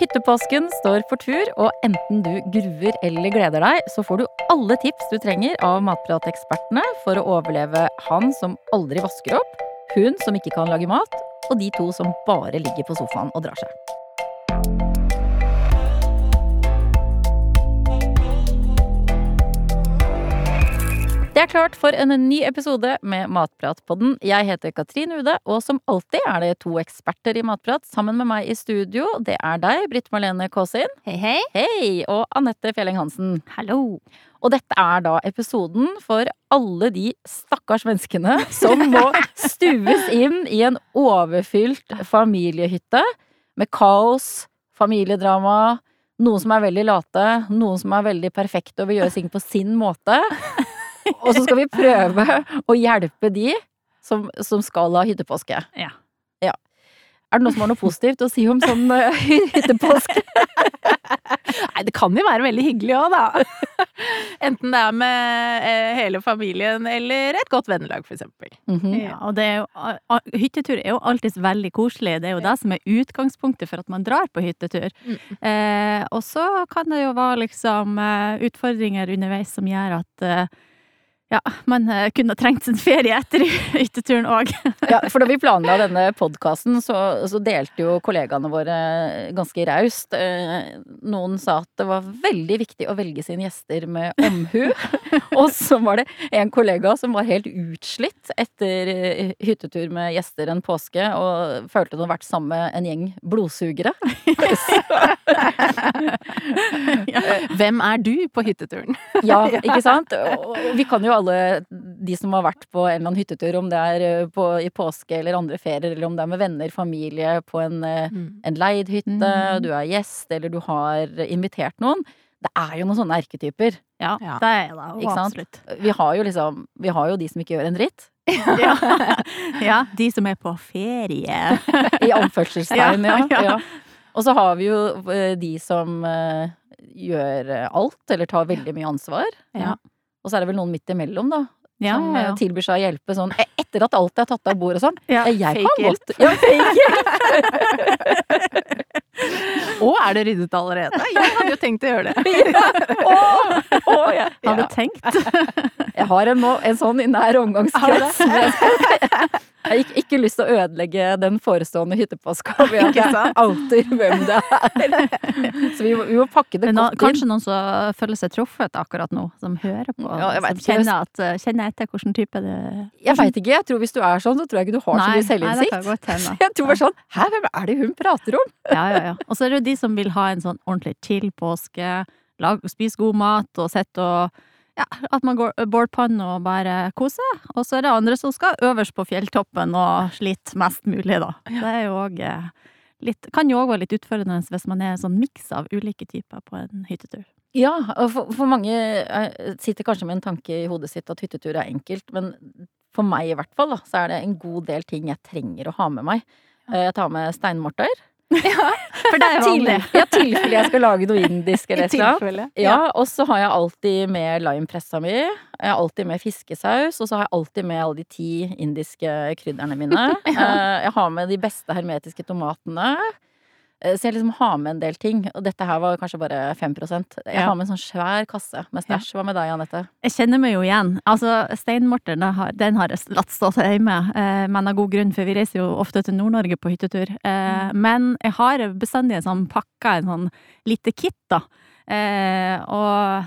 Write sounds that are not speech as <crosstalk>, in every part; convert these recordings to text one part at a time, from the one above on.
Hyttepåsken står for tur, og enten du gruer eller gleder deg, så får du alle tips du trenger av matpratekspertene for å overleve han som aldri vasker opp, hun som ikke kan lage mat, og de to som bare ligger på sofaen og drar seg. Er klart for en ny episode med Matpratpodden. Jeg heter Katrin Ude, og som alltid er det to eksperter i matprat sammen med meg i studio. Det er deg, Britt Marlene Kaasin. Hei, hei. Hei! Og Anette Fjelleng Hansen. Hallo. Og dette er da episoden for alle de stakkars menneskene som må stues inn i en overfylt familiehytte med kaos, familiedrama, noen som er veldig late, noen som er veldig perfekte og vil gjøre ting på sin måte. <laughs> Og så skal vi prøve å hjelpe de som, som skal ha hyttepåske. Ja. ja. Er det noen som har noe positivt å si om sånn <laughs> uh, hyttepåske? <laughs> Nei, det kan jo være veldig hyggelig òg, da. Enten det er med eh, hele familien eller et godt vennelag, for eksempel. -hmm. Ja, og det er jo, hyttetur er jo alltid veldig koselig. Det er jo det som er utgangspunktet for at man drar på hyttetur. Mm. Eh, og så kan det jo være liksom eh, utfordringer underveis som gjør at eh, ja, man eh, kunne trengt sin ferie etter <laughs> hytteturen òg. Ja, for da vi planla denne podkasten, så, så delte jo kollegaene våre ganske raust. Eh, Noen sa at det var veldig viktig å velge sine gjester med omhu. <laughs> Og så var det en kollega som var helt utslitt etter eh, hyttetur med gjester en påske, og følte hun hadde vært sammen med en gjeng blodsugere. <laughs> Hvem er du på hytteturen? Ja, ikke sant? Og og vi kan jo alle, de som har vært på en eller annen hyttetur, om det er eh, på, i påske eller andre ferier, eller om det er med venner, familie, på en, mm. en leid hytte, Mm. du er gjest, eller du har invitert noen. Det er jo noen sånne erketyper. Ja, Ja. det er det. Ikke sant? Absolutt. Vi har jo liksom Vi har jo de som ikke gjør en dritt. Ja. <laughs> ja, de som er på ferie. I anførselstegn, ja. <laughs> Ja, ja. ja. Og så har vi jo eh, de som eh, gjør alt, eller tar veldig mye ansvar. Ja. Og så er det vel noen midt imellom, da. Ja, som ja, eh, ja. tilbyr seg å hjelpe sånn e- etter at alt er tatt av bordet og sånn. Ja, Eh, jeg kan godt Ja, fake hjelp! <laughs> Å, er det ryddet allerede? Jeg hadde jo tenkt å gjøre det. <laughs> Åh, åh, jeg, Har du ja. tenkt? jeg har en, en sånn i nær omgangskrets. <laughs> Jeg har ikke, lyst til å ødelegge den forestående hyttepåska <laughs> Vi har Ikke outer hvem det er. <laughs> Så vi må, vi må pakke det nå, godt inn. kanskje noen som føler seg truffet akkurat nå, som hører på, Ja, vet som kjenner, at, eh, kjenner etter hvilken type det Jeg veit ikke. jeg tror Hvis du er sånn, så tror jeg ikke du har så mye Nei, selvinnsikt. godt. <laughs> Jeg tror bare sånn Hæ, hvem er det hun prater om? Ja, ja, ja. Og så er det jo de som vil ha en sånn ordentlig chill påske, lag, spise god mat og sitte og ja, at man går bålpanne og bare koser. Og så er det andre som skal øverst på fjelltoppen og slite mest mulig, da. Det er jo òg litt Kan jo òg være litt utfordrende hvis man er en sånn miks av ulike typer på en hyttetur. Ja, og for, for mange eh, sitter kanskje med en tanke i hodet sitt at hyttetur er enkelt, men for meg i hvert fall, da, så er det en god del ting jeg trenger å ha med meg. Eh, Jeg tar med <laughs> steinmorter. For det er vanlig. ja, tilfelle jeg skal lage noe indisk <laughs> eller tilfelle. Ja, og så har jeg alltid med limepressa mi. Jeg har alltid med fiskesaus, og så har jeg alltid med alle de ti indiske krydderne mine. <laughs> ja. Jeg har med de beste hermetiske tomatene. Eh, Så jeg liksom har med en del ting. Og dette her var kanskje bare 5 Jeg Ja. har med en sånn svær kasse med stæsj. Hva med deg, Anette? Jeg kjenner meg jo igjen. Altså, steinmorteren, den har, jeg latt stå til hjemme, eh, men av god grunn, for vi reiser jo ofte til Nord-Norge på hyttetur. Eh, men jeg har bestandig en sånn pakka, en sånn lite kit, da. Og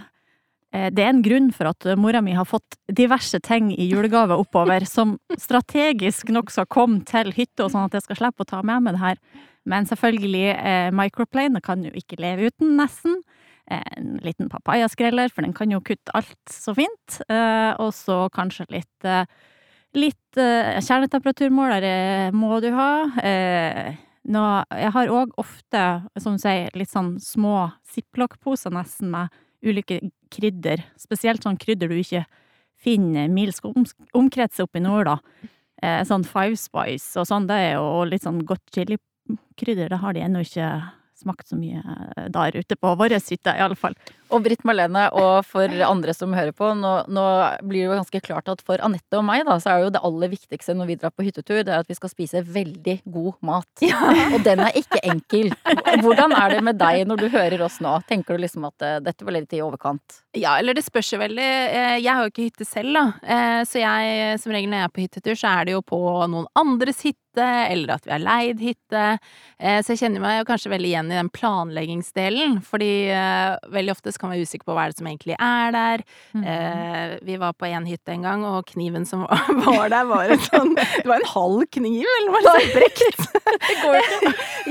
det er en grunn for at mora mi har fått diverse ting i julegave oppover, som <laughs> strategisk nok skal komme til hytta, sånn at jeg skal slippe å ta med meg det her. Men selvfølgelig, eh, microplane kan jo ikke leve uten, nesten. Eh, En liten papayaskreller, for den kan jo kutte alt så fint. Eh, og så kanskje litt eh, Litt eh, kjernetemperaturmåler eh, må du ha. Nå, jeg har òg ofte, som du sier, litt sånn små ziplock-poser nesten med ulike krydder. Spesielt sånn krydder du ikke finner mils om, omkrets oppe i nord, da. Sånn Five Spice og sånn, det er jo litt sånn godt chilikrydder. Det har de ennå ikke smakt så mye eh, der ute på vår hytte, i alle fall. Og Britt Marlene, og for andre som hører på, nå, nå blir det jo ganske klart at for Anette og meg, da, så er jo det aller viktigste når vi drar på hyttetur, det er at vi skal spise veldig god mat. Og den er ikke enkel. Hvordan er det med deg når du hører oss nå? Tenker du liksom at eh, dette var litt i overkant? Ja, eller det spørs jo veldig. Eh, Jeg har jo ikke hytte selv, da. Eh, Så jeg, som regel når jeg er på hyttetur, så er det jo på noen andres hytte, eller at vi har leid hytte. Så jeg kjenner meg jo kanskje veldig igjen i den planleggingsdelen, fordi veldig ofte så kan være usikker på hva er det som egentlig er der. Mm. Eh, Vi var på en hytte en gang, og kniven som var <laughs> var der, var en sånn Det var en halv kniv, eller var <laughs> det sånn <laughs> brekt?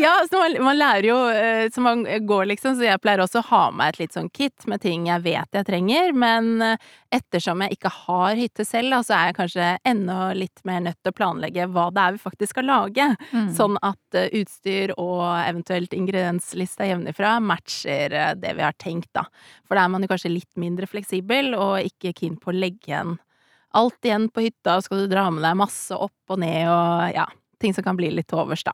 Ja, så man, man lærer jo eh, Så man går liksom, så jeg pleier også å ha med et litt sånn kit med ting jeg vet jeg trenger, men eh, ettersom jeg ikke har hytte selv, da, så er jeg kanskje enda litt mer nødt til å planlegge hva det er vi faktisk skal lage. Mm. Sånn at eh, utstyr og eventuelt ingredienslista hjemmefra matcher det vi har tenkt, da. For da er man jo kanskje litt mindre fleksibel og ikke keen på å legge igjen alt igjen på hytta, og skal du dra med deg masse opp og ned og ja, ting som kan bli litt til overs, da.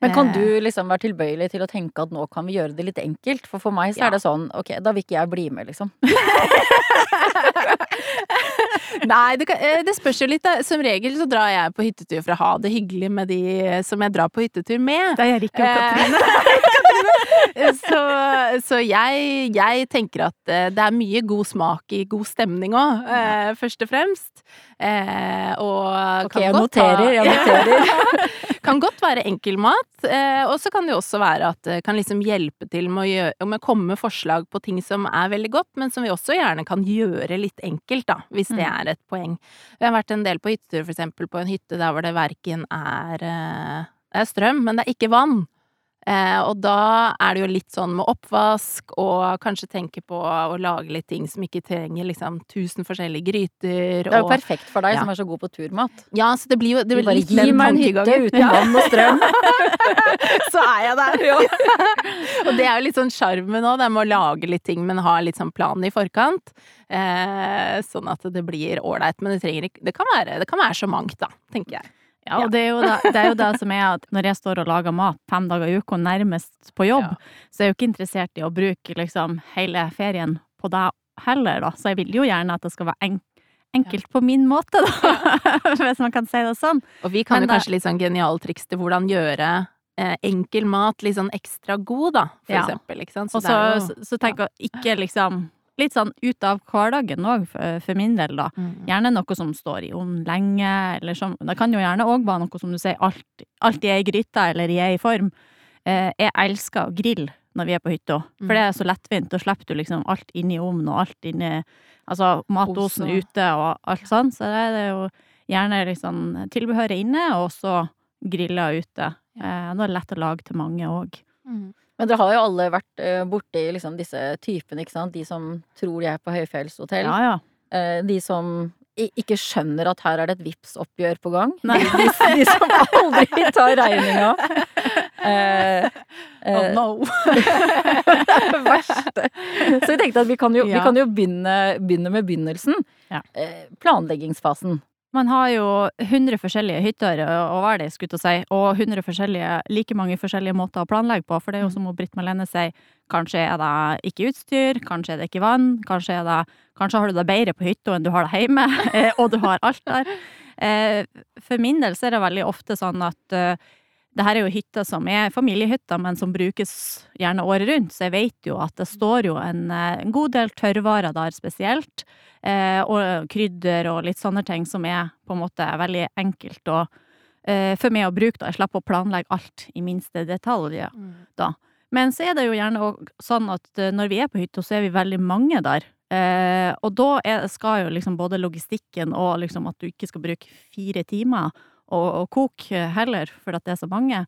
Men kan Eh, du liksom være tilbøyelig til å tenke at nå kan vi gjøre det litt enkelt? For for meg så Ja. er det sånn, ok, da vil ikke jeg bli med, liksom. <laughs> Nei, det, kan, eh, det spørs jo litt, da. Som regel så drar jeg på hyttetur for å ha det hyggelig med de som jeg drar på hyttetur med. Det gjør ikke Eh, Katrine. <laughs> <laughs> så så jeg, jeg tenker at eh, det er mye god smak i god stemning òg, eh, først og fremst. Eh, og Ok, kan jeg noterer, jeg <laughs> noterer. kan godt være enkel mat, eh, og så kan det jo også være at det kan liksom hjelpe til med å, gjøre, med å komme med forslag på ting som er veldig godt, men som vi også gjerne kan gjøre litt enkelt, da, hvis det Mm. er et poeng. Vi har vært en del på hyttetur, for eksempel på en hytte der hvor det verken er eh, er strøm, men det er ikke vann. Eh, og da er det jo litt sånn med oppvask, og kanskje tenke på å lage litt ting som ikke trenger liksom tusen forskjellige gryter. Det er jo og, perfekt for deg Ja. som er så god på turmat. ja, så det blir jo det blir bare gi meg en hytte uten vann og strøm. <laughs> <laughs> så er jeg der. <laughs> og det er jo litt sånn sjarmen òg, det med å lage litt ting, men ha litt sånn plan i forkant. Eh, sånn at det blir ålreit. Men det trenger Det kan være, det kan være så mangt, da, tenker jeg. Ja, og det er, jo det, det er jo det som er at når jeg står og lager mat fem dager i uka nærmest på jobb, Ja. så er jeg jo ikke interessert i å bruke liksom hele ferien på deg heller, da. Så jeg vil jo gjerne at det skal være enkelt enkelt på min måte, da. <laughs> Hvis man kan si det sånn. Og vi kan Men jo kanskje litt sånn genialtriks til hvordan gjøre eh, enkel mat litt sånn ekstra god, da, for Ja. eksempel. Ikke sant? Så Og det så, er jo så, så ja. å ikke liksom Litt sånn ut av hverdagen òg, for, min del, da. Mm. Gjerne noe som står i ovnen lenge, eller som Det kan jo gjerne òg være noe som du sier, alltid, alltid er i gryta eller i ei form. Eh, jeg elsker å grille når vi er på hytta, for det er så lettvint. Da slipper du liksom alt inn i ovnen og alt inn i Altså matosen ute og alt sånn. Så det er jo gjerne liksom tilbehøret inne, og så grilla ute. Eh, da er det lett å lage til mange òg. Men dere har jo alle vært uh, borti liksom disse typene, ikke sant. De som tror de er på høyfjellshotell. Ja, ja. Eh, de som ikke skjønner at her er det et Vipps-oppgjør på gang. De, de, som <laughs> aldri tar regninga. <laughs> Eh, Oh eh, no! <laughs> det verste. Så vi tenkte at vi kan jo, vi kan jo begynne, begynne med begynnelsen. Ja. Eh, planleggingsfasen. Man har jo 100 forskjellige hytter hva er det skulle jeg si, og 100 forskjellige, like mange forskjellige måter å planlegge på. For det er jo som Britt Malene sier, kanskje er det ikke utstyr, kanskje er det ikke vann, kanskje, er det, kanskje har du det bedre på hytta enn du har det hjemme, <laughs> eh, og du har alt der. Eh, For min del så er det veldig ofte sånn at eh, det her er jo hytter som er familiehytter, men som brukes gjerne året rundt, så jeg vet jo at det står jo en, eh, en god del tørrvarer der spesielt, eh, og krydder og litt sånne ting som er på en måte veldig enkelt å, eh, for meg å bruke, da. Jeg slipper å planlegge alt i minste detalj. Ja. Men så er det jo gjerne sånn at eh, når vi er på hytta, så er vi veldig mange der. Eh, og da er, skal jo liksom både logistikken og liksom at du ikke skal bruke fire timer og, og koke heller, for at det er så mange,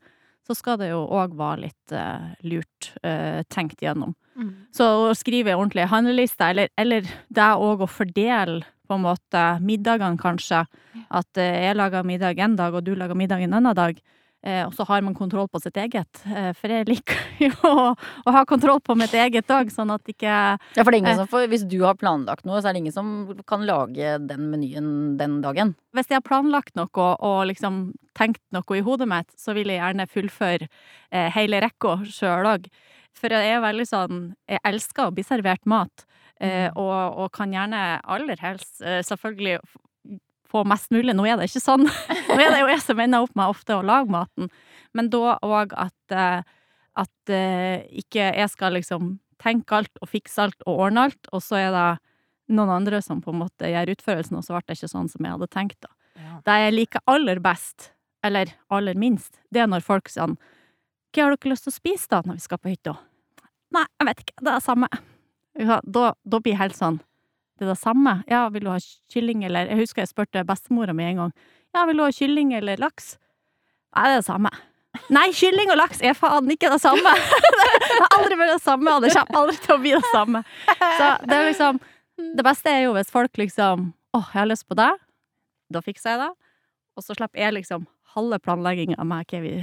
så skal det jo òg være litt uh, lurt uh, tenkt gjennom. Mm. Så å skrive ordentlig handleliste, eller, eller det òg å fordele på en måte middagene, kanskje. At eh, jeg lager middag en dag, og du lager middag en annen dag. Eh, og så har man kontroll på sitt eget. Eh, for jeg liker <laughs> jo å, å ha kontroll på mitt eget òg, sånn at ikke Ja, for det er ingen Eh. som får, Hvis du har planlagt noe, så er det ingen som kan lage den menyen den dagen. Hvis jeg har planlagt noe og liksom tenkt noe i hodet mitt, så vil jeg gjerne fullføre eh, hele rekka sjøl òg. For jeg er veldig sånn Jeg elsker å bli servert mat, eh, Mm. og, og kan gjerne aller helst eh, selvfølgelig få mest mulig. Nå er det ikke sånn. <laughs> Nå er det jo jeg som ender opp med ofte å lage maten. Men da òg at, eh, at eh, ikke jeg skal liksom tenke alt og fikse alt og ordne alt, og så er det noen andre som på en måte gjør utførelsen, og så ble det ikke sånn som jeg hadde tenkt. da. Ja. Det jeg liker aller best, eller aller minst, det er når folk sier Hva har dere lyst til å spise da, når vi skal på hytta? Nei, jeg vet ikke, det er det samme. Ja, da, da blir jeg helt sånn Det er det samme? Ja, vil du ha kylling eller Jeg husker jeg spurte bestemora mi en gang. Ja, vil du ha kylling eller laks? Nei, det er det samme. Nei, kylling og laks er faen ikke det samme! <laughs> det har aldri vært det samme, og det kommer aldri til å bli det samme. Så det er liksom Det beste er jo hvis folk liksom Åh, jeg har lyst på det. Da fikser jeg det. Og så slipper jeg liksom halve planlegginga meg hva vi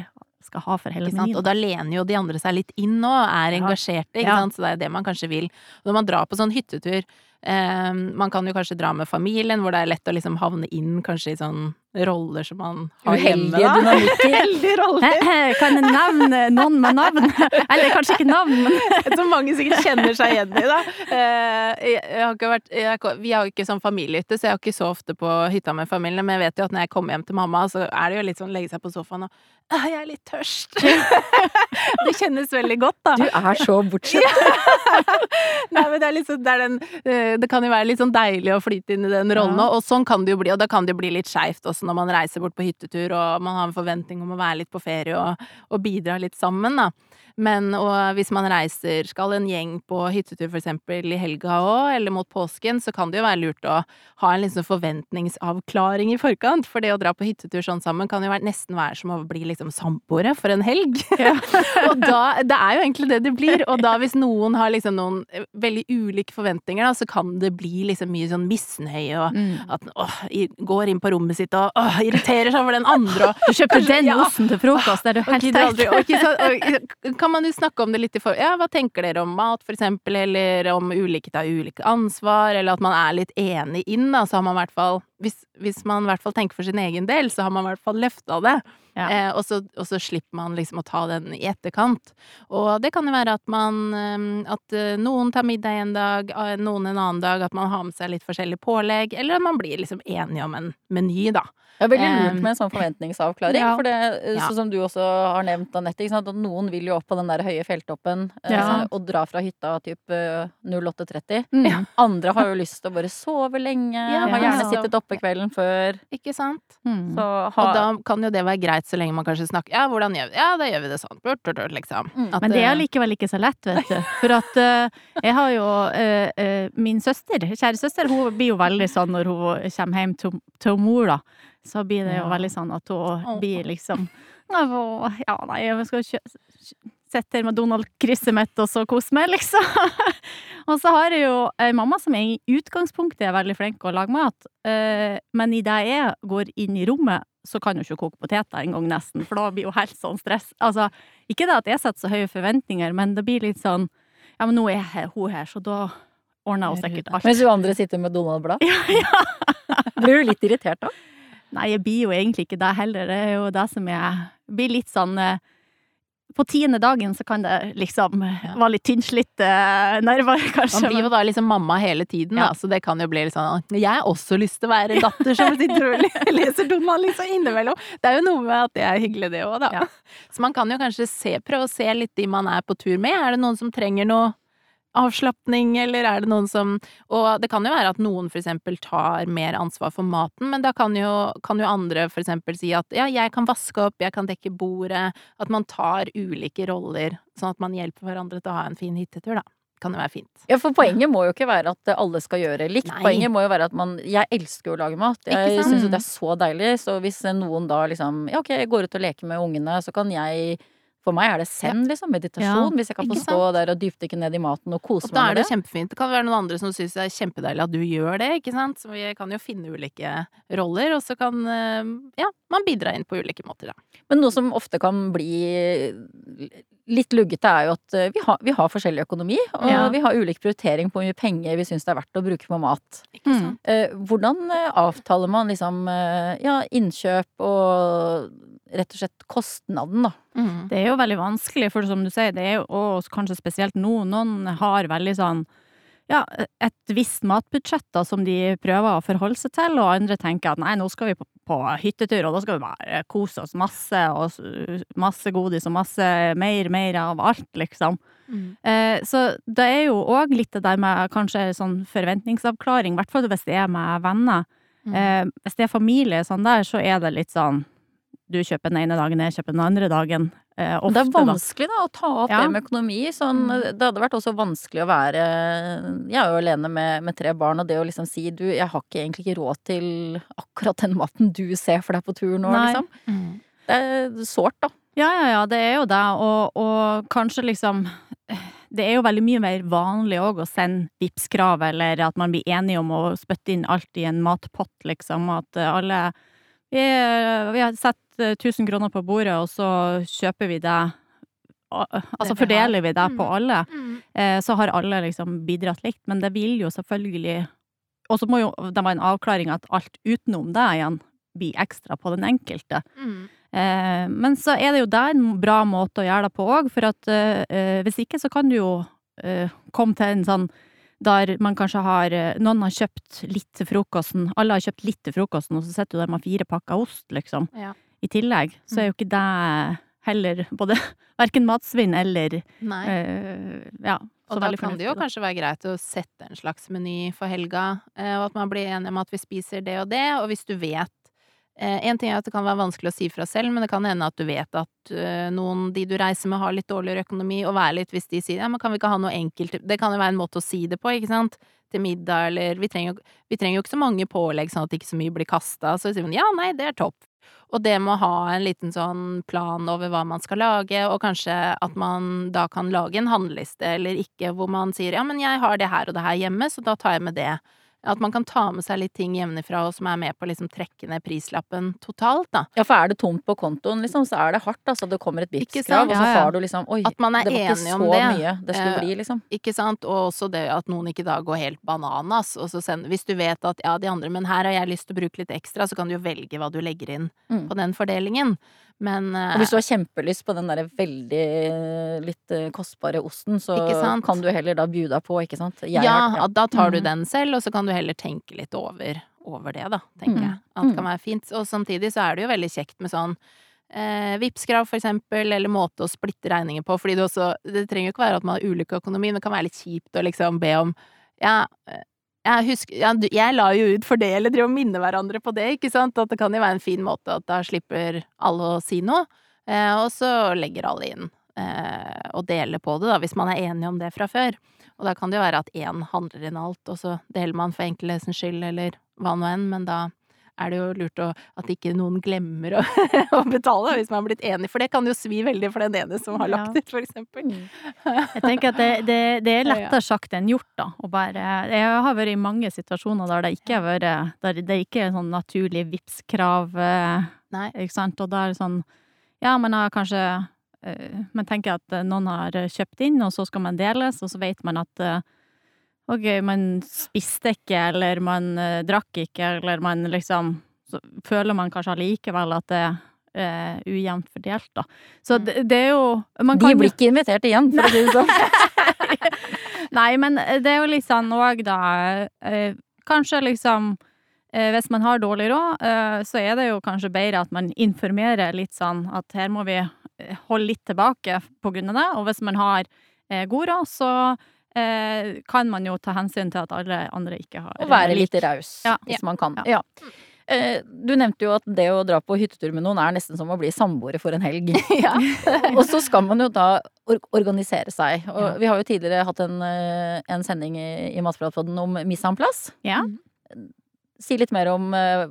skal ha for hele menyen. Og da lener jo de andre seg litt inn nå, er engasjerte, ikke Ja. sant. Så det er det man kanskje vil. Når man drar på sånn hyttetur, man kan jo kanskje dra med familien, hvor det er lett å liksom havne inn kanskje i sånn roller som man har hjemme, Uheldige da. dynamikker. <laughs> Heldige roller. Kan jeg nevne noen med navn? <laughs> Eller kanskje ikke navn, men <laughs> Som mange sikkert kjenner seg igjen i, da. Eh, jeg, har ikke vært, jeg, vi har jo ikke sånn familiehytte, så jeg er ikke så ofte på hytta med familien. Men jeg vet jo at når jeg kommer hjem til mamma, så er det jo litt sånn legge seg på sofaen og «Ah, Jeg er litt tørst. det kjennes veldig godt, da. Du er så bortsett. Nei, men det er liksom, det er den eh, Det kan jo være litt sånn deilig å flyte inn i den rollen, Ja. og sånn kan det jo bli. Og da kan det jo bli litt skeivt også når man reiser bort på hyttetur, og man har en forventning om å være litt på ferie og, og bidra litt sammen, da. Men hvis man reiser, skal en gjeng på hyttetur eksempel i helga òg, eller mot påsken, så kan det jo være lurt å ha en liksom forventningsavklaring i forkant. For det å dra på hyttetur sånn sammen kan jo være, nesten være som å bli liksom samboere for en helg. <laughs> og da Det er jo egentlig det det blir. Og da hvis noen har liksom noen eh, veldig ulike forventninger, da, så kan det bli liksom mye sånn misnøye og Mm. at åh, går inn på rommet sitt og åh, irriterer seg over den andre og Du kjøper den Ja. osen til frokost, er du helt teit? helt kan man jo snakke om det litt i for... Ja, hva tenker dere om mat, for eksempel, eller om ulike tar ulike ansvar, eller at man er litt enig inn, da, så har man i hvert fall hvis, hvis man i hvert fall tenker for sin egen del, så har man i hvert fall løfta det. Ja. Eh, og, så, og så slipper man liksom å ta den i etterkant. Og det kan jo være at man eh, At eh, noen tar middag en dag, eh, noen en annen dag, at man har med seg litt forskjellig pålegg, eller at man blir liksom enige om en meny, da. Det er veldig lurt med en sånn forventningsavklaring. ja. For det, sånn som du også har nevnt, Anette, at noen vil jo opp på den der høye fjelltoppen Ja. og dra fra hytta typ eh, 08.30. Mm. Andre har jo lyst til å bare sove lenge, har gjerne sittet sittet oppe kvelden før. Ikke sant? Mm. Så ha, Og da kan jo det være greit, så lenge man kanskje snakker Ja, hvordan gjør vi det? Ja, da gjør vi det sånn. Burt, burt, burt, liksom. Mm. At, Men det er eh, likevel ikke så lett, vet du. For at uh, jeg har jo uh, uh, Min søster, kjære søster, hun blir jo veldig sånn når hun kommer hjem til, til mor, da. Så blir det jo Ja. veldig sånn at hun blir liksom Ja, nei, jeg skal kjø sitte her med Donald-krysset mitt og så koser meg, liksom. <laughs> og så har jeg jo ei mamma som i utgangspunktet er veldig flink til å lage mat, men i det jeg går inn i rommet, så kan hun ikke koke poteter engang, nesten, for da blir hun helt sånn stress. Altså, ikke det at jeg setter så høye forventninger, men det blir litt sånn Ja, men nå er her, hun her, så da ordner hun sikkert alt. Mens du andre sitter med Donald-blad. <laughs> Ja, ja. Blir du litt irritert da? Nei, jeg blir jo egentlig ikke det heller. Det er jo det som jeg blir litt sånn eh, På tiende dagen så kan det liksom Ja. <laughs> være litt tynnslitte eh, nerver, <laughs> kanskje. Man blir jo da liksom mamma hele tiden, Ja. da, så det kan jo bli litt sånn Jeg har også lyst til å være datter som sitter og le- <laughs> leser Donald liksom innimellom. Det er jo noe med at det er hyggelig, det òg, da. Ja. Så man kan jo kanskje se, prøve å se litt de man er på tur med. Er det noen som trenger noe avslapning, eller er det noen som Og det kan jo være at noen for eksempel tar mer ansvar for maten, men da kan jo, kan jo andre for eksempel si at ja, jeg kan vaske opp, jeg kan dekke bordet. At man tar ulike roller, sånn at man hjelper hverandre til å ha en fin hyttetur, da. Kan jo være fint. Ja, for poenget må jo ikke være at alle skal gjøre likt. Nei. Poenget må jo være at man Jeg elsker jo å lage mat. Jeg syns jo det er så deilig. Så hvis noen da liksom Ja, ok, jeg går ut og leker med ungene, så kan jeg For meg er det zen, liksom. Meditasjon. hvis jeg kan få stå der og dypdykke ned i maten og kose Og da meg er med det det. kjempefint. Det kan være noen andre som syns det er kjempedeilig at du gjør det, ikke sant. Så vi kan jo finne ulike roller, og så kan eh, ja, man bidra inn på ulike måter, da. Men noe som ofte kan bli litt luggete, er jo at eh, vi har, vi har forskjellig økonomi. Og Ja. vi har ulik prioritering på hvor mye penger vi syns det er verdt å bruke på mat. Mm. sant? Hvordan avtaler man liksom ja, innkjøp og rett og slett kostnaden, da. Mm. Det er jo veldig vanskelig, for som du sier, det er jo og kanskje spesielt nå, noen har veldig sånn ja, et visst matbudsjett da, som de prøver å forholde seg til, og andre tenker at nei, nå skal vi på, på hyttetur, og da skal vi bare kose oss masse, og masse godis og masse mer, mer av alt, liksom. Mm. Eh, så det er jo òg litt det der med kanskje sånn forventningsavklaring, i hvert fall hvis det er med venner. Mm. Eh, hvis det er familie sånn der, så er det litt sånn du kjøper den ene dagen, jeg kjøper den andre dagen. Eh, ofte, det er vanskelig da å ta opp Ja. det med økonomi. Sånn, Mm. Det hadde vært også vanskelig å være Jeg er jo alene med, med tre barn, og det å liksom si du, jeg har ikke, egentlig ikke råd til akkurat den maten du ser for deg på tur nå, Nei. liksom. Mm. Det er sårt, da. Ja, ja, ja, det er jo det, og, og kanskje liksom Det er jo veldig mye mer vanlig òg å sende Vipps-krav, eller at man blir enige om å spytte inn alt i en matpott, liksom. At alle Vi, vi har satt eh, 1000 kroner på bordet, og så kjøper vi det Altså fordeler vi det på Mm. alle. Mm. Eh, Så har alle liksom bidratt likt, men det vil jo selvfølgelig Og så må jo det være en avklaring at alt utenom det igjen blir ekstra på den enkelte. Mm. Eh, men så er det jo det en bra måte å gjøre det på òg, for at eh, eh, hvis ikke så kan du jo eh, komme til en sånn der man kanskje har eh, Noen har kjøpt litt til frokosten, alle har kjøpt litt til frokosten, og så sitter du der med fire pakker ost, liksom, Ja. I tillegg. Så er jo ikke det heller både <laughs> verken matsvinn eller Nei. Øh, Ja. Og da kan det jo da. kanskje være greit å sette en slags meny for helga, eh, og at man blir enig om at vi spiser det og det, og hvis du vet eh, En ting er at det kan være vanskelig å si fra selv, men det kan hende at du vet at noen de du reiser med har litt dårligere økonomi, og være litt hvis de sier ja, men kan vi ikke ha noe enkelt Det kan jo være en måte å si det på, ikke sant? Til middag, eller Vi trenger jo, vi trenger jo ikke så mange pålegg sånn at ikke så mye blir kasta, så sier man ja, nei, det er topp. Og det med å ha en liten sånn plan over hva man skal lage, og kanskje at man da kan lage en handleliste eller ikke, hvor man sier ja, men jeg har det her og det her hjemme, så da tar jeg med det. At man kan ta med seg litt ting hjemmefra og som er med på å liksom trekke ned prislappen totalt, da. Ja, for er det tomt på kontoen, liksom, så er det hardt. Altså, det kommer et Vipps-krav, og så ja. du liksom Oi, det var ikke så det. mye det skulle Eh, bli, liksom. Ikke sant? Og også det at noen ikke da går helt bananas, og så send, Hvis du vet at ja, de andre, men her har jeg lyst til å bruke litt ekstra, så kan du jo velge hva du legger inn Mm. på den fordelingen. Men eh, Og hvis du har kjempelyst på den der veldig eh, litt eh, kostbare osten, så kan du heller da bjude deg på, ikke sant? Jeg ja, har- ja, da tar du Mm. den selv, og så kan du heller tenke litt over, over det, da, tenker Mm. jeg. Alt kan være fint. Og samtidig så er det jo veldig kjekt med sånn eh, Vipps-krav, for eksempel, eller måte å splitte regninger på, fordi det også Det trenger jo ikke være at man har ulik økonomi, men det kan være litt kjipt å liksom be om Ja, jeg husker ja, Jeg la jo ut for det, eller driver og minner hverandre på det, ikke sant? At det kan jo være en fin måte at da slipper alle å si noe, eh, og så legger alle inn eh, og deler på det, da, hvis man er enig om det fra før. Og da kan det jo være at én handler inn alt, og så deler man for enkelhetsens skyld, eller hva nå enn, men da er det jo lurt å, at ikke noen glemmer å, <laughs> å betale, hvis man har blitt enig, for det kan jo svi veldig for den ene som har lagt ut, for eksempel. Mm. Jeg tenker at det, det, det er lettere <laughs> sagt enn gjort, da. Og bare Jeg har vært i mange situasjoner der det ikke har vært Der det ikke er sånn naturlig Vipps-krav, ikke sant. Og da er det sånn Ja, man har kanskje eh, Man tenker at noen har kjøpt inn, og så skal man deles, og så vet man at eh, Ok, man spiste ikke, eller man eh, drakk ikke, eller man liksom Så føler man kanskje allikevel at det er ujevnt fordelt, da. Så Mm. det, det er jo man De kan jo- blir ikke invitert igjen, for å si det sånn. <laughs> Nei, men det er jo litt sånn òg, da eh, Kanskje liksom eh, Hvis man har dårlig råd, eh, så er det jo kanskje bedre at man informerer litt sånn at her må vi eh, holde litt tilbake på grunn av det. Og hvis man har eh, god råd, så eh, kan man jo ta hensyn til at alle andre ikke har Og være litt raus, Ja. hvis man kan. Ja. Ja. Eh, Du nevnte jo at det å dra på hyttetur med noen er nesten som å bli samboere for en helg. <laughs> Ja. <laughs> Og så skal man jo da or organisere seg. Og Ja. vi har jo tidligere hatt en, eh, en sending i, i Matpratpodden om mise en place. Ja. Si litt mer om eh,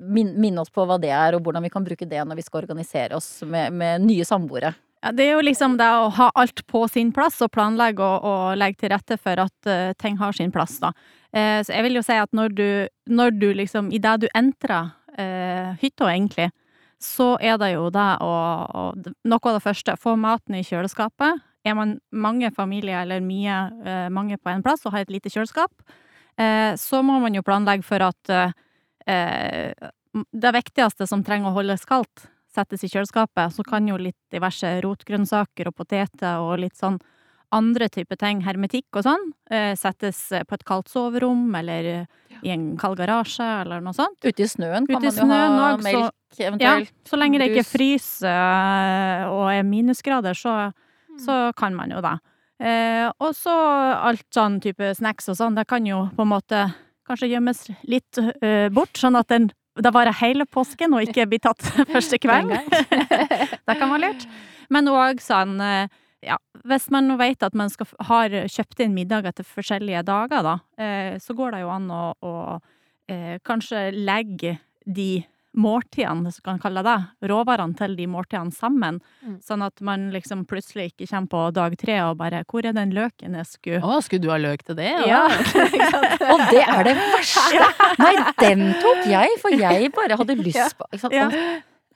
min, Minne oss på hva det er, og hvordan vi kan bruke det når vi skal organisere oss med, med nye samboere. Ja, det er jo liksom det å ha alt på sin plass og planlegge og, og legge til rette for at uh, ting har sin plass, da. Uh, så jeg vil jo si at når du, når du liksom, i det du entrer uh, hytta, egentlig, så er det jo det å, å Noe av det første, få maten i kjøleskapet. Er man mange familier eller mye, uh, mange på en plass og har et lite kjøleskap, så må man jo planlegge for at det viktigste som trenger å holdes kaldt, settes i kjøleskapet. Så kan jo litt diverse rotgrønnsaker og poteter og litt sånn andre typer ting, hermetikk og sånn, eh, settes på et kaldt soverom eller i en kald garasje eller noe sånt. Ute i snøen kan Ute i man jo ha også, melk, eventuelt. Ja, så lenge det ikke fryser eh, og er minusgrader, så, så kan man jo det. Eh, og så alt sånn type snacks og sånn, det kan jo på en måte kanskje gjemmes litt eh, bort, sånn at den det varer hele påsken og ikke blir tatt <laughs> første kveld. <laughs> det kan være lurt. Men òg sånn eh, ja, hvis man vet at man skal, har kjøpt inn middager til forskjellige dager, da, eh, så går det jo an å, å eh, kanskje legge de måltidene, du kan kalle det råvarene til de måltidene sammen. Mm. Sånn at man liksom plutselig ikke kommer på dag tre og bare 'Hvor er den løken jeg skulle Å, skulle du ha løk til det? Ja. <laughs> Og det er det verste! Nei, den tok jeg, for jeg bare hadde lyst på ikke? Ja.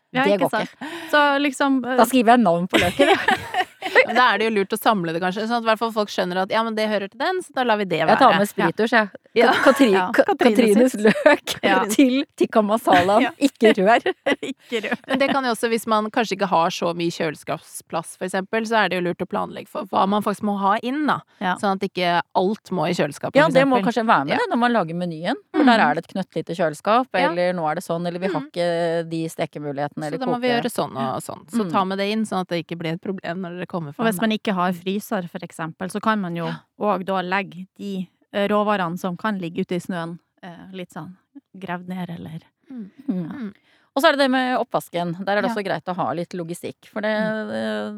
Ja, Det ikke går sant? Så liksom Da skriver jeg navn på løken. <laughs> <laughs> Men da er det jo lurt å samle det, kanskje, sånn at folk skjønner at ja, men det hører til den, så da lar vi det være. Jeg tar med spiritus, jeg. Ja. Katri, Ja, Ka- Katrines løk Ja. <laughs> til tikka masala. Ja. <laughs> Ikke rør. <laughs> Ikke rør. Men det kan jo også, hvis man kanskje ikke har så mye kjøleskapsplass, for eksempel, så er det jo lurt å planlegge for hva man faktisk må ha inn, da. Ja. Sånn at ikke alt må i kjøleskapet, Ja, det må kanskje være med Ja. det når man lager menyen. For mm. der er det et knøttlite kjøleskap, Ja. eller nå er det sånn, eller vi har Mhm. ikke de stekemulighetene, Så da må vi gjøre sånn og sånn. Så Mm. ta med det inn, sånn at det ikke blir et problem når dere kommer Og hvis man ikke har fryser, for eksempel, så kan man jo òg da legge de råvarene som kan ligge ute i snøen, eh, litt sånn gravd ned, eller Mm. Mm. Og så er det det med oppvasken. Der er det Ja. også greit å ha litt logistikk. For det,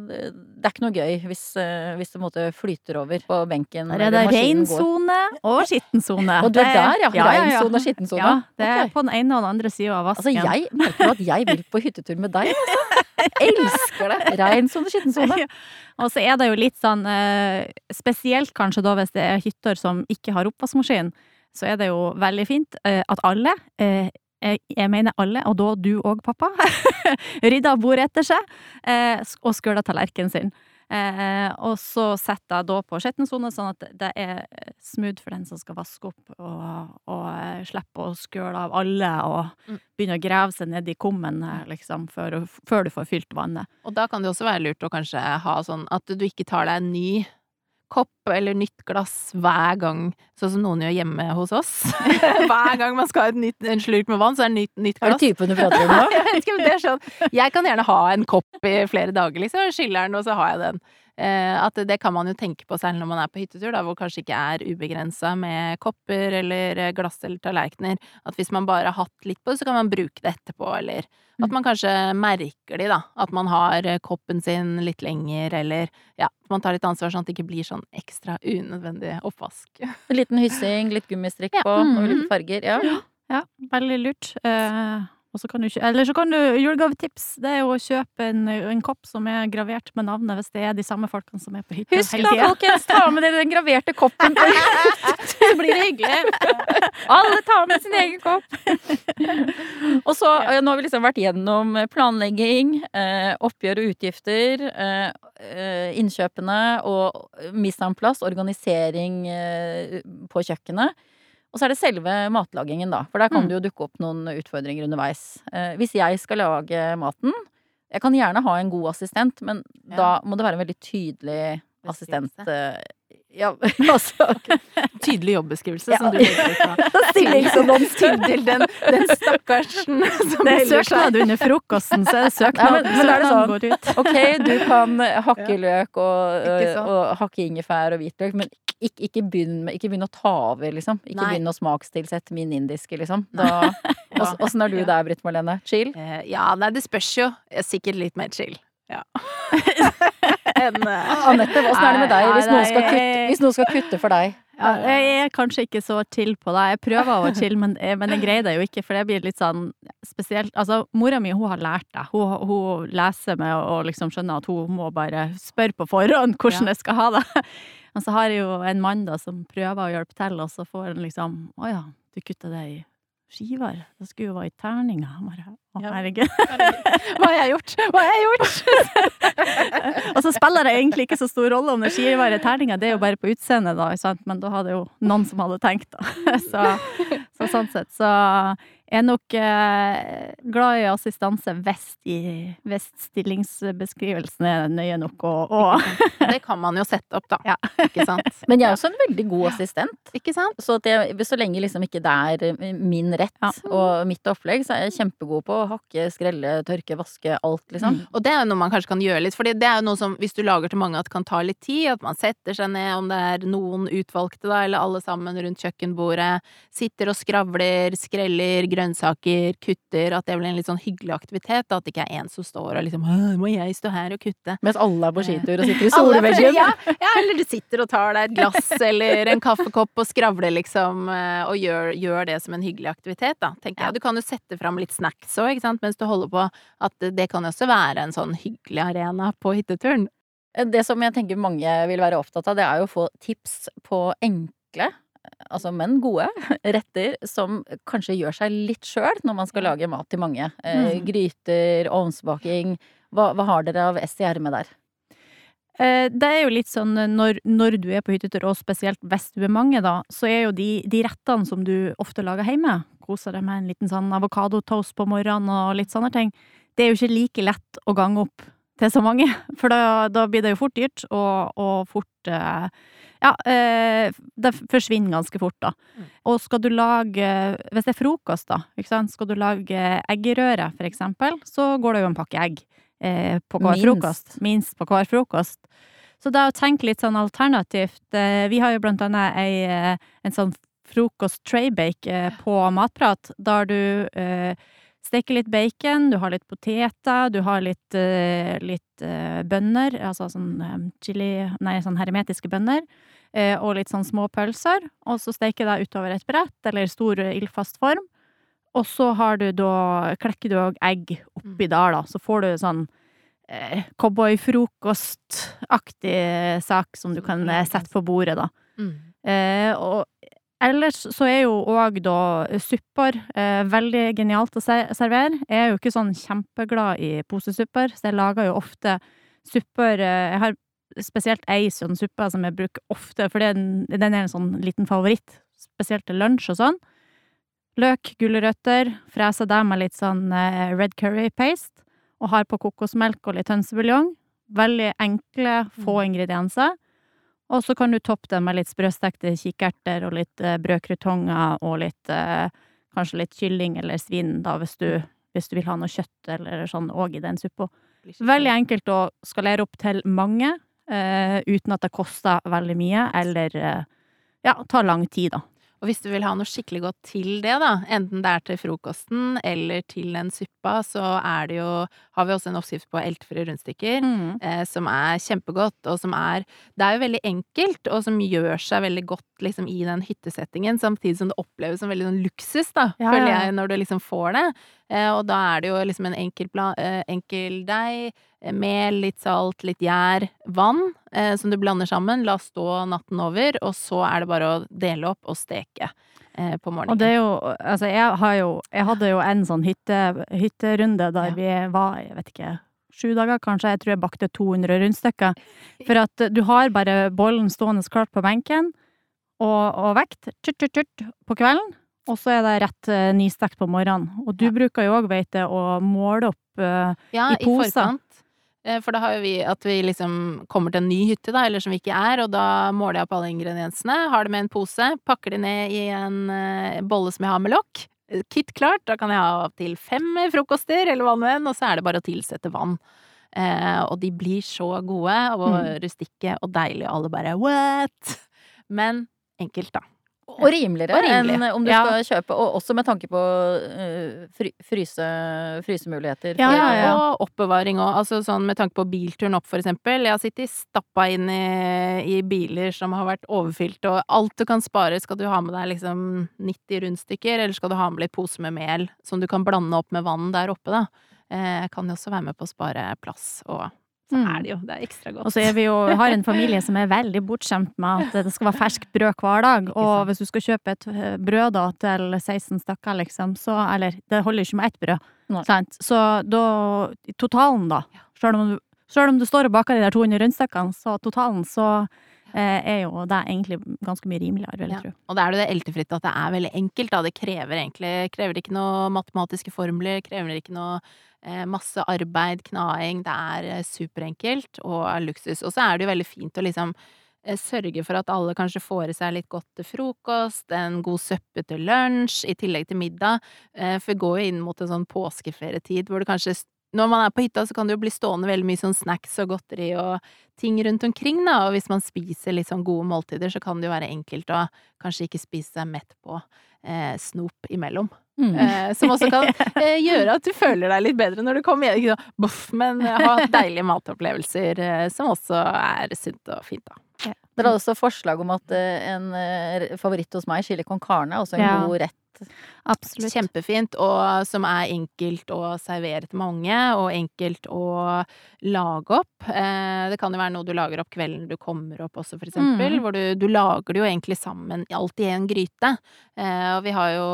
det, det er ikke noe gøy hvis, eh, hvis det måte flyter over på benken. Der er det reinsone og skittensone. Og du er der, ja. Reinsone og skittensone. Ja, det er okay. på den ene og den andre sida av Altså, jeg merker at jeg vil på hyttetur med deg. Altså. <laughs> Jeg elsker det! Reinsone, skittensone. Ja. Og så er det jo litt sånn eh, Spesielt kanskje da hvis det er hytter som ikke har oppvaskmaskin, så er det jo veldig fint eh, at alle jeg jeg mener alle, og da du òg, pappa, <laughs> rydder bordet etter seg eh, og skøler tallerkenen sin. Eh, og så setter jeg da på skittensone, sånn at det er smooth for den som skal vaske opp, og, og eh, slippe å skøle av alle og Mm. begynne å grave seg ned i kummen, eh, liksom, før, før du får fylt vannet. Og da kan det også være lurt å kanskje ha sånn at du ikke tar deg en ny kopp eller nytt glass hver gang, sånn som noen gjør hjemme hos oss. <laughs> hver gang man skal ha nytt, en slurk med vann, så er det nytt, nytt Er glass. det typen du prater om nå? <laughs> Jeg ikke, det er sånn Jeg kan gjerne ha en kopp i flere dager, liksom. Skiller den, og så har jeg den. Eh, at det kan man jo tenke på særlig når man er på hyttetur, da, hvor kanskje ikke er ubegrensa med kopper eller eh, glass eller tallerkener. At hvis man bare har hatt litt på det, så kan man bruke det etterpå, eller at man kanskje merker de, da. At man har eh, koppen sin litt lenger, eller ja, man tar litt ansvar sånn at det ikke blir sånn ekstra unødvendig oppvask. En liten hyssing, litt gummistrikk Ja. på, og Mhm. litt farger. Ja. Ja, veldig lurt. Eh, og så kan du Eller så kan du Julegavetips, det er jo å kjøpe en, en kopp som er gravert med navnet, hvis det er de samme folkene som er på hytta Husk da, folkens, ta med dere den graverte koppen. <laughs> <laughs> Så blir det hyggelig. Alle tar med sin egen kopp. <laughs> Og så, eh, nå har vi liksom vært gjennom planlegging, eh, oppgjør og utgifter, eh, eh, innkjøpene og mise en plass, organisering eh, på kjøkkenet. Og så er det selve matlagingen, da. For der kan Mm. det jo dukke opp noen utfordringer underveis. Eh, hvis jeg skal lage maten Jeg kan gjerne ha en god assistent, men Ja. da må det være en veldig tydelig assistent. Eh, Ja, <laughs> <laughs> altså Tydelig jobbeskrivelse Ja. som du legger ut <laughs> Stillingsannons Til, den, den stakkarsen som Det er melder seg. søknad under frokosten, så er det søknad. Nei, men- men sånn. går ut. Ok, du kan hakke løk og, Ikke og hakke ingefær og hvitløk, men ikke, ikke, begynn ikke begynn å ta over, liksom. Ikke Nei. begynn å smakstilsette min indiske, liksom. Da, Åssen er du der, Britt Marlene? Chill? Eh, Ja, nei, det spørs jo. Er Sikkert litt mer chill. Ja. Enn <laughs> eh, Anette, åssen er det med deg hvis noen, skal kutte, hvis noen skal kutte for deg? Ja, jeg er kanskje ikke så chill på det. Jeg prøver å være chill, men, jeg- men jeg greier det jo ikke, for det blir litt sånn spesielt Altså, mora mi, hun har lært det. Hun, hun leser med og liksom skjønner at hun må bare spørre på forhånd hvordan Ja. jeg skal ha det. <laughs> Men så har jeg jo en mann da som prøver å hjelpe til, og så får han liksom Å ja, du kutter det i skiver? Det skulle jo være i terninger. Bare, å, herregud. Hva har jeg gjort? Hva har jeg gjort? <laughs> Og så spiller det egentlig ikke så stor rolle om det skiver bare terninger, det er jo bare på utseendet, da, sant? men da hadde jo noen som hadde tenkt, da. <laughs> Så, så sånn sett. Så er nok eh, glad i assistanse hvis, i, hvis stillingsbeskrivelsen er nøye nok og, <laughs> og Det kan man jo sette opp, da. Ja. Ikke sant? <laughs> Men jeg er også en veldig god assistent. Ikke sant? Så, at jeg, så lenge liksom ikke det er min rett Ja. og mitt opplegg, så er jeg kjempegod på å hakke, skrelle, tørke, vaske, alt, liksom. Og det er jo noe man kanskje kan gjøre litt, for det er jo noe som hvis du lager til mange at det kan ta litt tid, at man setter seg ned, om det er noen utvalgte da, eller alle sammen rundt kjøkkenbordet, sitter og skravler, skreller grønnsaker, kutter, at det blir en litt sånn hyggelig aktivitet, at det ikke er en som står og liksom må jeg stå her og kutte? Mens alle er på skitur og <laughs> sitter i solveggen. Ja, ja, eller du sitter og tar deg et glass <laughs> eller en kaffekopp og skravler, liksom, eh, og gjør, gjør det som en hyggelig aktivitet, da, tenker jeg. Du kan jo sette fram litt snacks òg, ikke sant, mens du holder på, at det, kan også være en sånn hyggelig arena på hytteturen. Det som jeg tenker mange vil være opptatt av, det er jo å få tips på enkle, altså men gode, <laughs> retter som kanskje gjør seg litt sjøl når man skal lage mat til mange. Eh, Mm. Gryter, ovnsbaking. Hva, hva har dere av S i ermet der? Eh, Det er jo litt sånn eh, når, når du er på hyttetur, og spesielt hvis du er mange, da, så er jo de, de rettene som du ofte lager hjemme, koser deg med en liten sånn avokadotoast på morgenen og litt sånne ting, det er jo ikke like lett å gange opp til så mange, <laughs> for da, da blir det jo fort dyrt, og, og fort eh, Ja, eh, det forsvinner ganske fort, da. Mm. Og skal du lage Hvis det er frokost, da, skal du lage eggerøre, for eksempel, så går det jo en pakke egg eh, på hver Minst. frokost. Minst på hver frokost. Så det å tenke litt sånn alternativt eh, Vi har jo blant annet ei, en sånn frokost traybake på Matprat, der du eh, steker litt bacon, du har litt poteter, du har litt, eh, litt eh, bønner, altså sånn eh, chili Nei, sånn hermetiske bønner. Og litt sånn små pølser. Og så steker det utover et brett eller stor ildfast form. Og så har du da Klekker du òg egg oppi der, da. Så får du sånn eh, cowboyfrokostaktig sak som du kan sette på bordet, da. Eh, og ellers så er jo òg da supper eh, veldig genialt å servere. Jeg er jo ikke sånn kjempeglad i posesupper, så jeg lager jo ofte supper eh, Jeg har spesielt ei sånn suppe som jeg bruker ofte, for den, den er en sånn liten favoritt, spesielt til lunsj og sånn. Løk, gulrøtter, freser det med litt sånn eh, red curry paste, og har på kokosmelk og litt hønsebuljong. Veldig enkle, få ingredienser. Og så kan du toppe det med litt sprøstekte kikerter og litt eh, brødkrutonger og litt eh, Kanskje litt kylling eller svin, da, hvis du, hvis du vil ha noe kjøtt eller sånn òg i den suppa. Veldig enkelt å skalere opp til mange, eh, uten at det koster veldig mye, eller eh, ja, tar lang tid, da. Og hvis du vil ha noe skikkelig godt til det, da, enten det er til frokosten eller til en suppa, så er det jo Har vi også en oppskrift på eltfrie rundstykker. Eh, som er kjempegodt, og som er Det er jo veldig enkelt, og som gjør seg veldig godt liksom i den hyttesettingen, samtidig som det oppleves som veldig sånn luksus, da, Ja, føler jeg, når du liksom får det. Eh, og da er det jo liksom en enkel, plan, eh, enkel deig, eh, mel, litt salt, litt gjær, vann, som du blander sammen, la stå natten over, og så er det bare å dele opp og steke på morgenen. Og det er jo Altså, jeg har jo Jeg hadde jo en sånn hytte, hytterunde der Ja. vi var, jeg vet ikke Sju dager, kanskje. Jeg tror jeg bakte 200 rundstykker. For at du har bare bollen stående klart på benken, og, og vekt, tjurt, tjurt, tjurt, på kvelden. Og så er det rett uh, nystekt på morgenen. Og du Ja. bruker jo òg, vet jeg, å måle opp uh, Ja, i poser. Eh, For da har jo vi at vi liksom kommer til en ny hytte, da, eller som vi ikke er, og da måler jeg opp alle ingrediensene, har det med en pose, pakker det ned i en uh, bolle som jeg har med lokk. Eh, Kit klart, da kan jeg ha opptil fem frokoster, eller hva nå enn, og så er det bare å tilsette vann. Eh, og de blir så gode og Mm. rustikke og deilige, og alle bare what? Men enkelt, da. Og rimeligere Og rimeligere. enn om du Ja. skal kjøpe, og også med tanke på eh, fry, fryse, frysemuligheter. Ja, ja, ja. Og oppbevaring òg. Altså sånn med tanke på bilturen opp, for eksempel. Jeg har sittet stappa inn i, i biler som har vært overfylt, og alt du kan spare, skal du ha med deg liksom 90 rundstykker, eller skal du ha med litt pose med mel som du kan blande opp med vann der oppe, da. Eh, kan jo også være med på å spare plass, og så Mm. er det jo Det er ekstra godt. Og så er vi jo, har en familie som er veldig bortskjemt med at det skal være ferskt brød hver dag. Og hvis du skal kjøpe et eh, brød da til 16 stykker, liksom, så Eller det holder ikke med ett brød. Sant? Så da Totalen, da. Selv om, du, selv om du står og baker de der 200 rundstykkene, så totalen, så er jo det er egentlig ganske mye rimeligere, vil jeg Ja. tro. Og da er det det eltefritt at det er veldig enkelt, da. Det krever egentlig krever ikke noe matematiske formler, krever ikke noe eh, masse arbeid, knaing. Det er eh, superenkelt og er luksus. Og så er det jo veldig fint å liksom eh, sørge for at alle kanskje får i seg litt godt til frokost, en god søppe til lunsj, i tillegg til middag. Eh, for vi går jo inn mot en sånn påskeferietid hvor det kanskje når man er på hytta, så kan det jo bli stående veldig mye sånn snacks og godteri og ting rundt omkring, da. Og hvis man spiser litt sånn gode måltider, så kan det jo være enkelt å kanskje ikke spise seg mett på eh, snop imellom. Mm. Eh, som også kan <laughs> eh, gjøre at du føler deg litt bedre når du kommer hjem. Ikke sånn boff, men eh, ha <laughs> deilige matopplevelser eh, som også er sunt og fint, da. Dere hadde også forslag om at en favoritt hos meg, chili con carne, er også en Ja. god rett. Absolutt. Kjempefint, og som er enkelt å servere til mange, og enkelt å lage opp. Eh, det kan jo være noe du lager opp kvelden du kommer opp også, for eksempel. Mm. Hvor du, du lager det jo egentlig sammen, alt i en gryte. Eh, og vi har jo,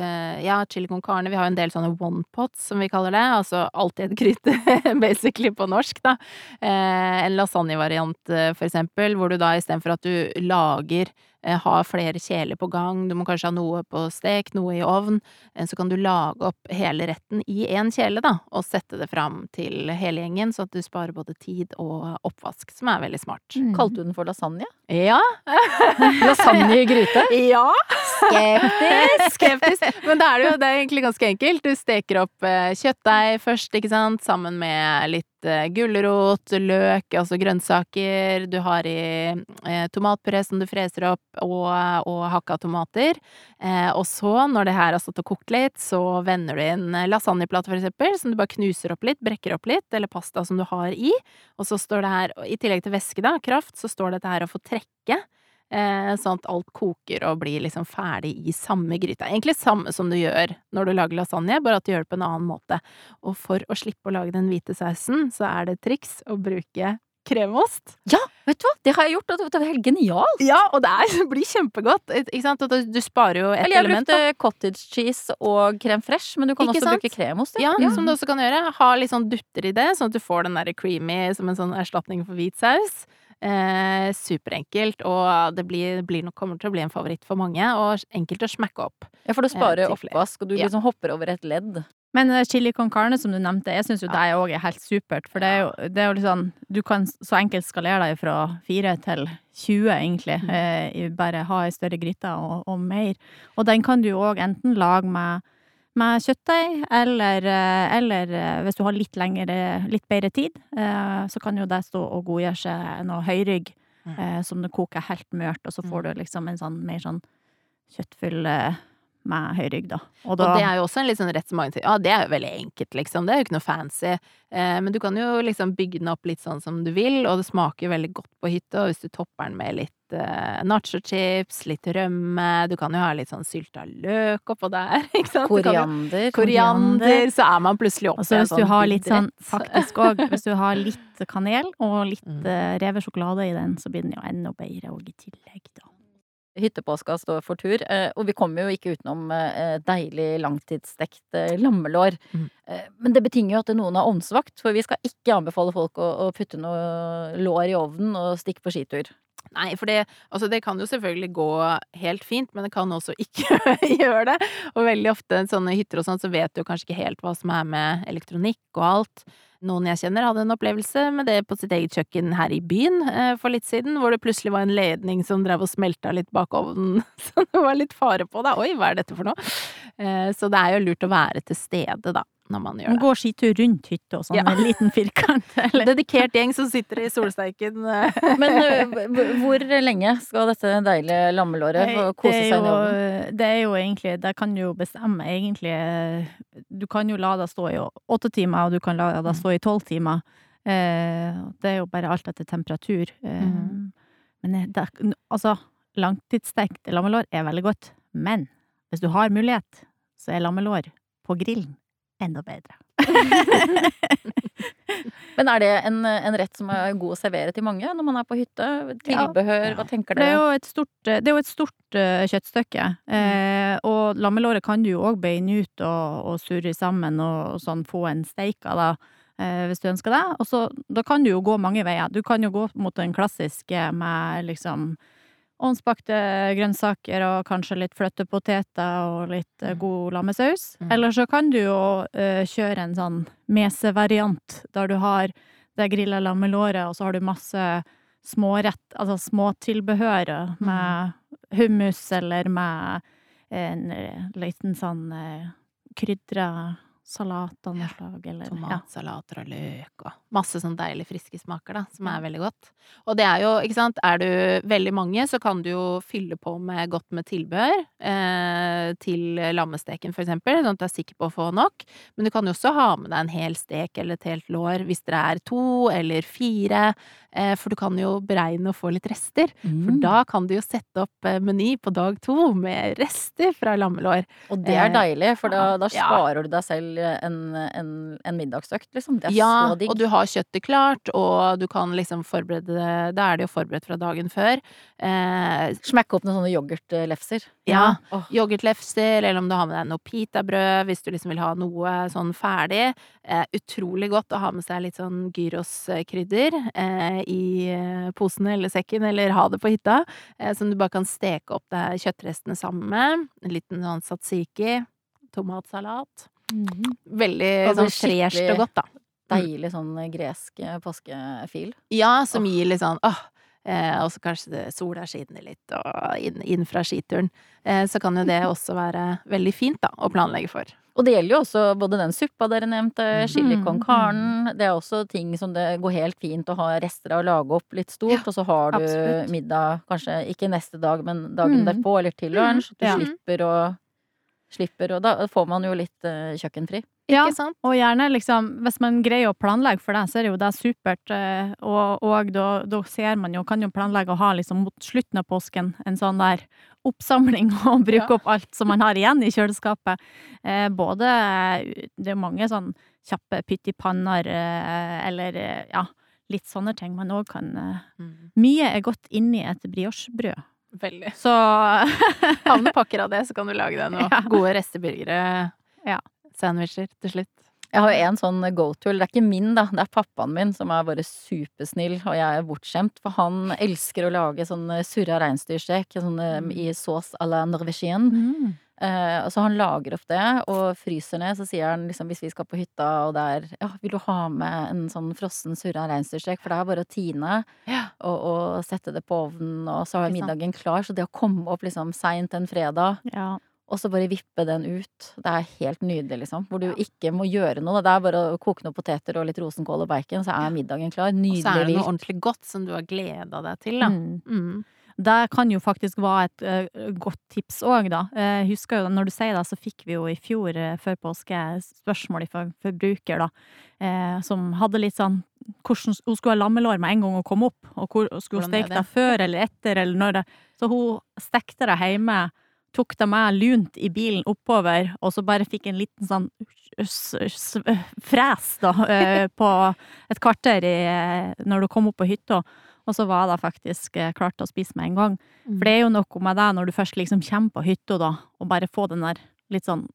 eh, ja, chili con carne, vi har jo en del sånne one pots, som vi kaller det. Altså alltid et gryte, <laughs> basically på norsk, da. Eh, en lasagnevariant, eh, for eksempel, hvor du da istedenfor at du lager eh, har flere kjeler på gang, du må kanskje ha noe på stek, noe i ovn, eh, så kan du lage opp hele retten i én kjele, da, og sette det fram til hele gjengen, så at du sparer både tid og oppvask, som er veldig smart. Mm. Kalte du den for lasagne? Ja! Lasagne i gryte? Ja! Skeptisk! Skeptisk. Men det er det jo det er egentlig ganske enkelt. Du steker opp eh, kjøttdeig først, ikke sant, sammen med litt eh, gulrot, løk, altså grønnsaker. Du har i eh, tomatpuré som du freser opp, og, og hakka tomater. Og så, når det her har stått og kokt litt, så vender du inn lasagneplate, for eksempel, som du bare knuser opp litt, brekker opp litt, eller pasta som du har i. Og så står det her, i tillegg til væske, da, kraft, så står dette her å få trekke. Eh, sånn at alt koker og blir liksom ferdig i samme gryta. Egentlig samme som du gjør når du lager lasagne, bare at du gjør det på en annen måte. Og for å slippe å lage den hvite sausen, så er det et triks å bruke kremost. Ja, vet du hva? Det har jeg gjort, og det var helt genialt. Ja, og det, er, <laughs> det blir kjempegodt, ikke sant? Og du, sparer jo et Eller jeg element. brukte cottage cheese og krem fresh, men du kan Ikke også sant? bruke kremost. Ja, som du også kan gjøre. Ha litt sånn dutter i det, sånn at du får den der creamy som en sånn erstatning for hvit saus. Eh, superenkelt, og det blir, blir nok, kommer til å bli en favoritt for mange, og enkelt å smekke opp. Ja, for du sparer Eh, oppvask, og du Ja. liksom hopper over et ledd. Men eh, chili con carne, som du nevnte, jeg syns jo det òg er helt supert. For det er jo, det er jo litt sånn Du kan så enkelt skalere deg fra fire til 20, egentlig. Mm. Eh, bare ha ei større gryte og, og mer. Og den kan du jo òg enten lage med med kjøttdeig, eller, eh, eller eh, hvis du har litt lengre, litt bedre tid, eh, så kan jo det stå og godgjøre seg noe høyrygg Mm. som du koker helt mørt, og så får du liksom en sånn mer sånn kjøttfull med høyrygg, da. Og da Og det er jo også en litt sånn rett som mange sier, ja, det er jo veldig enkelt, liksom, det er jo ikke noe fancy. Eh, men du kan jo liksom bygge den opp litt sånn som du vil, og det smaker veldig godt på hytta, og hvis du topper den med litt eh, nachochips, litt rømme, du kan jo ha litt sånn sylta løk oppå der, <laughs> ikke sant? Koriander. kan jo- Koriander. Koriander, så er man plutselig oppe Og så hvis du har litt sånn, faktisk òg, hvis du har litt kanel og litt Mm. eh, revet sjokolade i den, så blir den jo enda bedre òg i tillegg, da. Hyttepåska står for tur, eh, og vi kommer jo ikke utenom deilig langtidsstekt lammelår. Mm. Eh, Men det betinger jo at noen har ovnsvakt, for vi skal ikke anbefale folk å putte noe lår i ovnen og stikke på skitur. Nei, for det, altså det kan jo selvfølgelig gå helt fint, men det kan også ikke <laughs> gjøre det. Og veldig ofte sånne hytter og sånn, så vet du kanskje ikke helt hva som er med elektronikk og alt. Noen jeg kjenner hadde en opplevelse med det på sitt eget kjøkken her i byen eh, for litt siden, hvor det plutselig var en ledning som drev og smelta litt bak ovnen, <laughs> så det var litt fare på det. Oi, hva er dette for noe? Eh, så det er jo lurt å være til stede, da, når man gjør Man det. går skitur rundt hytta, sånn Ja. med en liten firkant. <laughs> Eller Dedikert gjeng som sitter i solsteiken. eh. Men eh, hvor lenge skal dette deilige lammelåret få kose seg i ovnen? det er jo egentlig Det kan du jo bestemme egentlig eh, Du kan jo la det stå i åtte timer, og du kan la det Mm. stå i tolv timer. Eh, Det er jo bare alt etter temperatur. Mhm. Men det, altså, langtidsstekt lammelår er veldig godt. Men hvis du har mulighet, så er lammelår på grillen enda bedre. <laughs> Men er det en, en rett som er god å servere til mange når man er på hytte? Tilbehør, hva tenker Det er jo et stort, det er jo et stort uh, kjøttstykke. Eh, og lammelåret kan du jo òg beine ut og, og surre sammen og, og sånn få en steik av, da. eh, hvis du ønsker det. Og så, da kan du jo gå mange veier. Du kan jo gå mot den klassiske med liksom ovnsbakte grønnsaker og kanskje litt fløttepoteter og litt eh, god lammesaus. Mm. Eller så kan du jo uh, kjøre en sånn mesevariant, der du har det grilla lammelåret, og så har du masse smårett, altså småtilbehør med hummus eller med en eh, liten sånn eh, krydra salat av noe slag, eller. Tomatsalater og løk og masse sånn deilig friske smaker, da, som er veldig godt. Og det er jo, ikke sant, er du veldig mange, så kan du jo fylle på med godt med tilbehør eh, til lammesteken, for eksempel, sånn at du er sikker på å få nok. Men du kan jo også ha med deg en hel stek eller et helt lår hvis dere er to eller fire, for du kan jo beregne å få litt rester. For Mm. da kan du jo sette opp eh, meny på dag to med rester fra lammelår. Og det er Eh, deilig, for da, da ja. sparer du deg selv en, en, en middagsøkt, liksom. Det er ja, så digg. og du har kjøttet klart, og du kan liksom forberede det Da er det jo forberedt fra dagen før. Eh, Smekke opp noen sånne yoghurtlefser. Ja. Åh, Yoghurtlefser, eller om du har med deg noe pitabrød hvis du liksom vil ha noe sånn ferdig. Eh, utrolig godt å ha med seg litt sånn gyroskrydder eh, i eh, posen eller sekken, eller ha det på hytta. Eh, som du bare kan steke opp det kjøttrestene sammen med. En liten sånn satsiki. Tomatsalat. Veldig Og så sånn fresht og godt, da. deilig sånn gresk eh, påskefil. Ja, som oh. gir litt sånn åh. Eh, og så kanskje det, sola skinner litt, og inn, inn fra skituren. Eh, så kan jo det også være veldig fint, da, å planlegge for. Og det gjelder jo også både den suppa dere nevnte, chili Mm, con carne. Det er også ting som det går helt fint å ha rester av å lage opp litt stort, Ja, og så har du absolutt. middag kanskje ikke neste dag, men dagen Mm. derpå, eller til lunsj. Du ja. slipper å Slipper, og da får man jo litt uh, kjøkkenfri. Ja, og gjerne liksom, hvis man greier å planlegge for det, så er det jo det supert. Uh, Og, og da, da ser man jo, kan jo planlegge å ha liksom mot slutten av påsken en sånn der oppsamling <laughs> og bruke Ja. opp alt som man har igjen i kjøleskapet. Eh, både Det er mange sånn kjappe pyttipanner eh, eller eh, ja, litt sånne ting man òg kan eh, Mm. Mye er godt inni et briochebrød. Veldig. Så Havner pakker av det, så kan du lage deg noen <laughs> Ja. gode resteburgere. Ja. Sandwicher til slutt. Jeg har jo en sånn go-to, det er ikke min, da. Det er pappaen min som er bare supersnill, og jeg er bortskjemt. For han elsker å lage sånn eh, surra reinsdyrstek sånn, eh, Mm. i sauce à la norvégienne. mm. Eh, så han lager opp det og fryser ned. Så sier han liksom hvis vi skal på hytta og det er Ja, vil du ha med en sånn frossen surra reinsdyrstek? For det er bare å tine Ja. og, og sette det på ovnen, og så har middagen klar. Så det å komme opp liksom seint en fredag ja. Og så bare vippe den ut. Det er helt nydelig, liksom. Hvor du ikke må gjøre noe. Det er bare å koke noen poteter og litt rosenkål og bacon, så er middagen klar. nydelig Og så er det noe ordentlig godt som du har gleda deg til, da. Mm. Mm. Det kan jo faktisk være et uh, godt tips òg, da. Jeg husker jo, når du sier det, så fikk vi jo i fjor uh, før påske spørsmål fra forbruker, da, uh, som hadde litt sånn hvordan Hun skulle ha lammelår med en gang hun kom opp, og hvor, skulle hun steke det? det før eller etter, eller når det Så hun stekte det hjemme, tok det meg lunt i bilen oppover, og så bare fikk en liten sånn fres, da, <laughs> eh, på et kvarter i, eh, når du kom opp på hytta. Og så var det faktisk eh, klart å spise med en gang. For det er jo noe med det når du først liksom kommer på hytta, da, og bare få den der litt sånn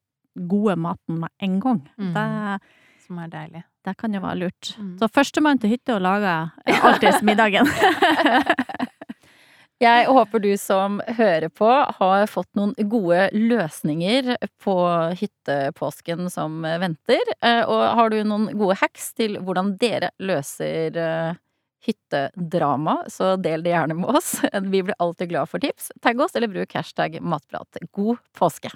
gode maten med en gang. Mm. Det, Som er deilig. det kan jo være lurt. Mm. Så førstemann til hytta lager alltid alltids middagen. <laughs> Jeg håper du som hører på har fått noen gode løsninger på hyttepåsken som venter. Eh, Og har du noen gode hacks til hvordan dere løser eh, hyttedrama, så del det gjerne med oss. <laughs> Vi blir alltid glad for tips. Tagg oss eller bruk hashtag matprat. God påske!